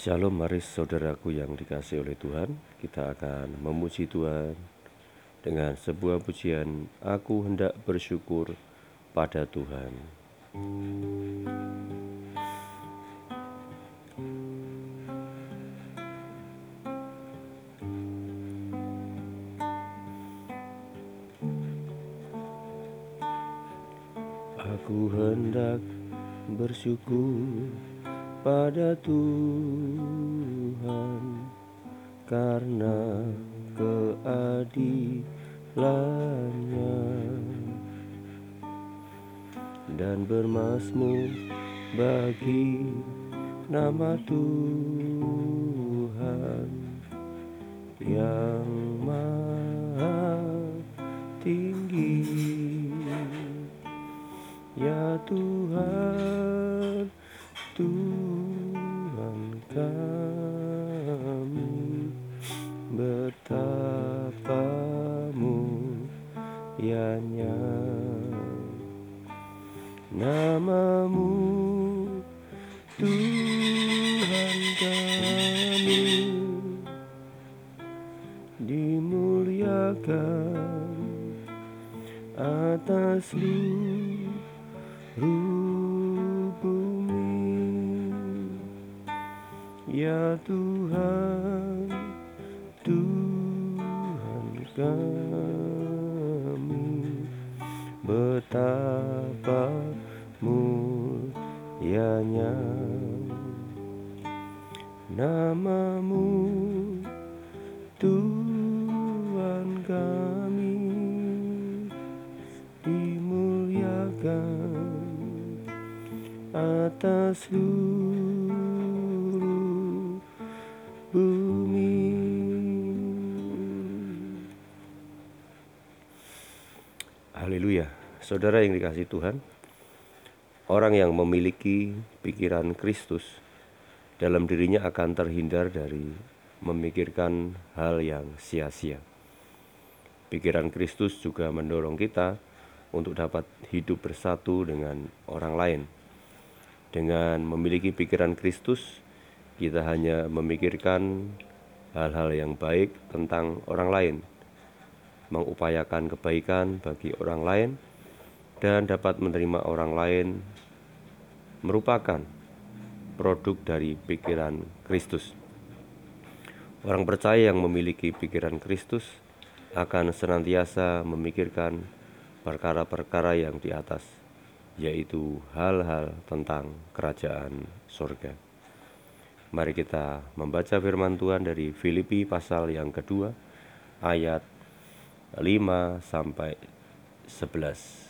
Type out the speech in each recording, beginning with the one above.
Shalom mari saudaraku yang dikasih oleh Tuhan. Kita akan memuji Tuhan. Dengan sebuah pujian Aku hendak bersyukur pada Tuhan. Aku hendak bersyukur pada Tuhan karena keadilannya. Dan bermasmur bagi nama Tuhan yang maha tinggi. Ya Tuhan Tuhan kami betapa mulianya namamu Tuhan kami dimuliakan atas seluruh ya Tuhan Tuhan kami. Betapa mulianya namamu Tuhan kami. Dimuliakan atas seluruh Saudara yang dikasih Tuhan Orang yang memiliki pikiran Kristus dalam dirinya akan terhindar dari memikirkan hal yang sia-sia. Pikiran Kristus juga mendorong kita untuk dapat hidup bersatu dengan orang lain. Dengan memiliki pikiran Kristus, kita hanya memikirkan hal-hal yang baik tentang orang lain, mengupayakan kebaikan bagi orang lain, dan dapat menerima orang lain merupakan produk dari pikiran Kristus. Orang percaya yang memiliki pikiran Kristus akan senantiasa memikirkan perkara-perkara yang di atas, yaitu hal-hal tentang kerajaan surga. Mari kita membaca firman Tuhan dari Filipi pasal yang kedua, ayat 5 sampai 11.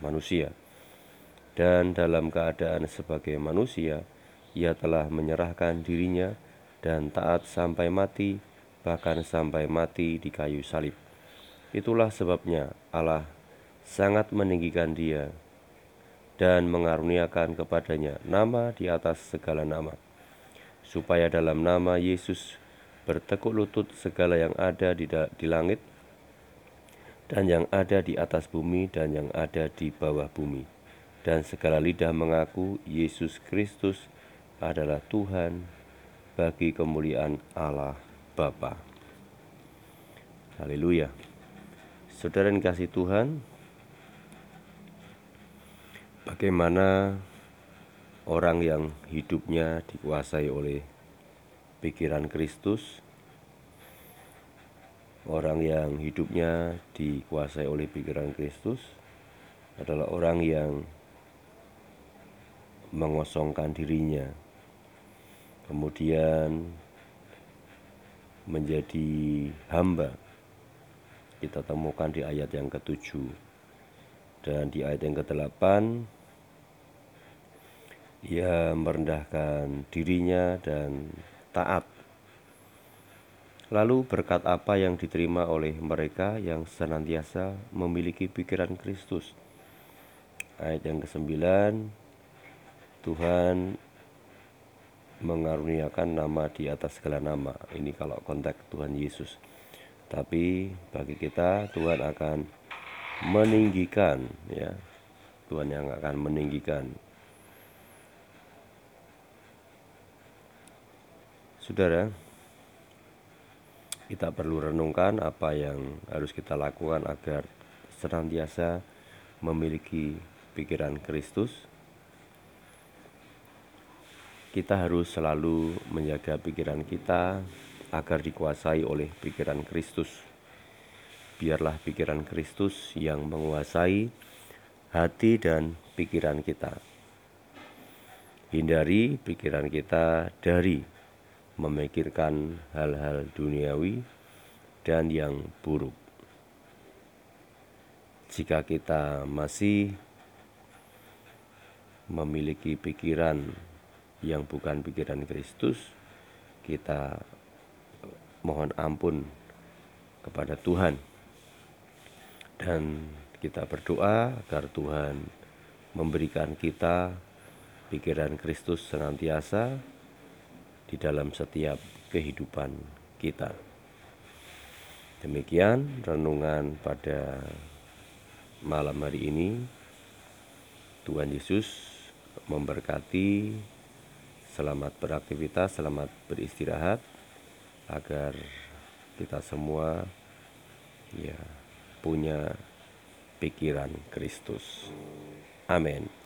manusia. Dan dalam keadaan sebagai manusia, ia telah menyerahkan dirinya dan taat sampai mati, bahkan sampai mati di kayu salib. Itulah sebabnya Allah sangat meninggikan dia dan mengaruniakan kepadanya nama di atas segala nama, supaya dalam nama Yesus bertekuk lutut segala yang ada di, di langit dan yang ada di atas bumi dan yang ada di bawah bumi. Dan segala lidah mengaku Yesus Kristus adalah Tuhan bagi kemuliaan Allah Bapa. Haleluya. Saudara yang kasih Tuhan, bagaimana orang yang hidupnya dikuasai oleh pikiran Kristus, Orang yang hidupnya dikuasai oleh pikiran Kristus adalah orang yang mengosongkan dirinya, kemudian menjadi hamba. Kita temukan di ayat yang ketujuh dan di ayat yang kedelapan Ia merendahkan dirinya dan taat. Lalu berkat apa yang diterima oleh mereka yang senantiasa memiliki pikiran Kristus? Ayat yang ke-9 Tuhan mengaruniakan nama di atas segala nama. Ini kalau konteks Tuhan Yesus. Tapi bagi kita Tuhan akan meninggikan ya. Tuhan yang akan meninggikan Saudara, kita perlu renungkan apa yang harus kita lakukan agar senantiasa memiliki pikiran Kristus. Kita harus selalu menjaga pikiran kita agar dikuasai oleh pikiran Kristus. Biarlah pikiran Kristus yang menguasai hati dan pikiran kita. Hindari pikiran kita dari memikirkan hal-hal duniawi dan yang buruk. Jika kita masih memiliki pikiran yang bukan pikiran Kristus, kita mohon ampun kepada Tuhan dan kita berdoa agar Tuhan memberikan kita pikiran Kristus senantiasa di dalam setiap kehidupan kita. Demikian renungan pada malam hari ini. Tuhan Yesus memberkati. Selamat beraktivitas, selamat beristirahat agar kita semua ya punya pikiran Kristus. Amin.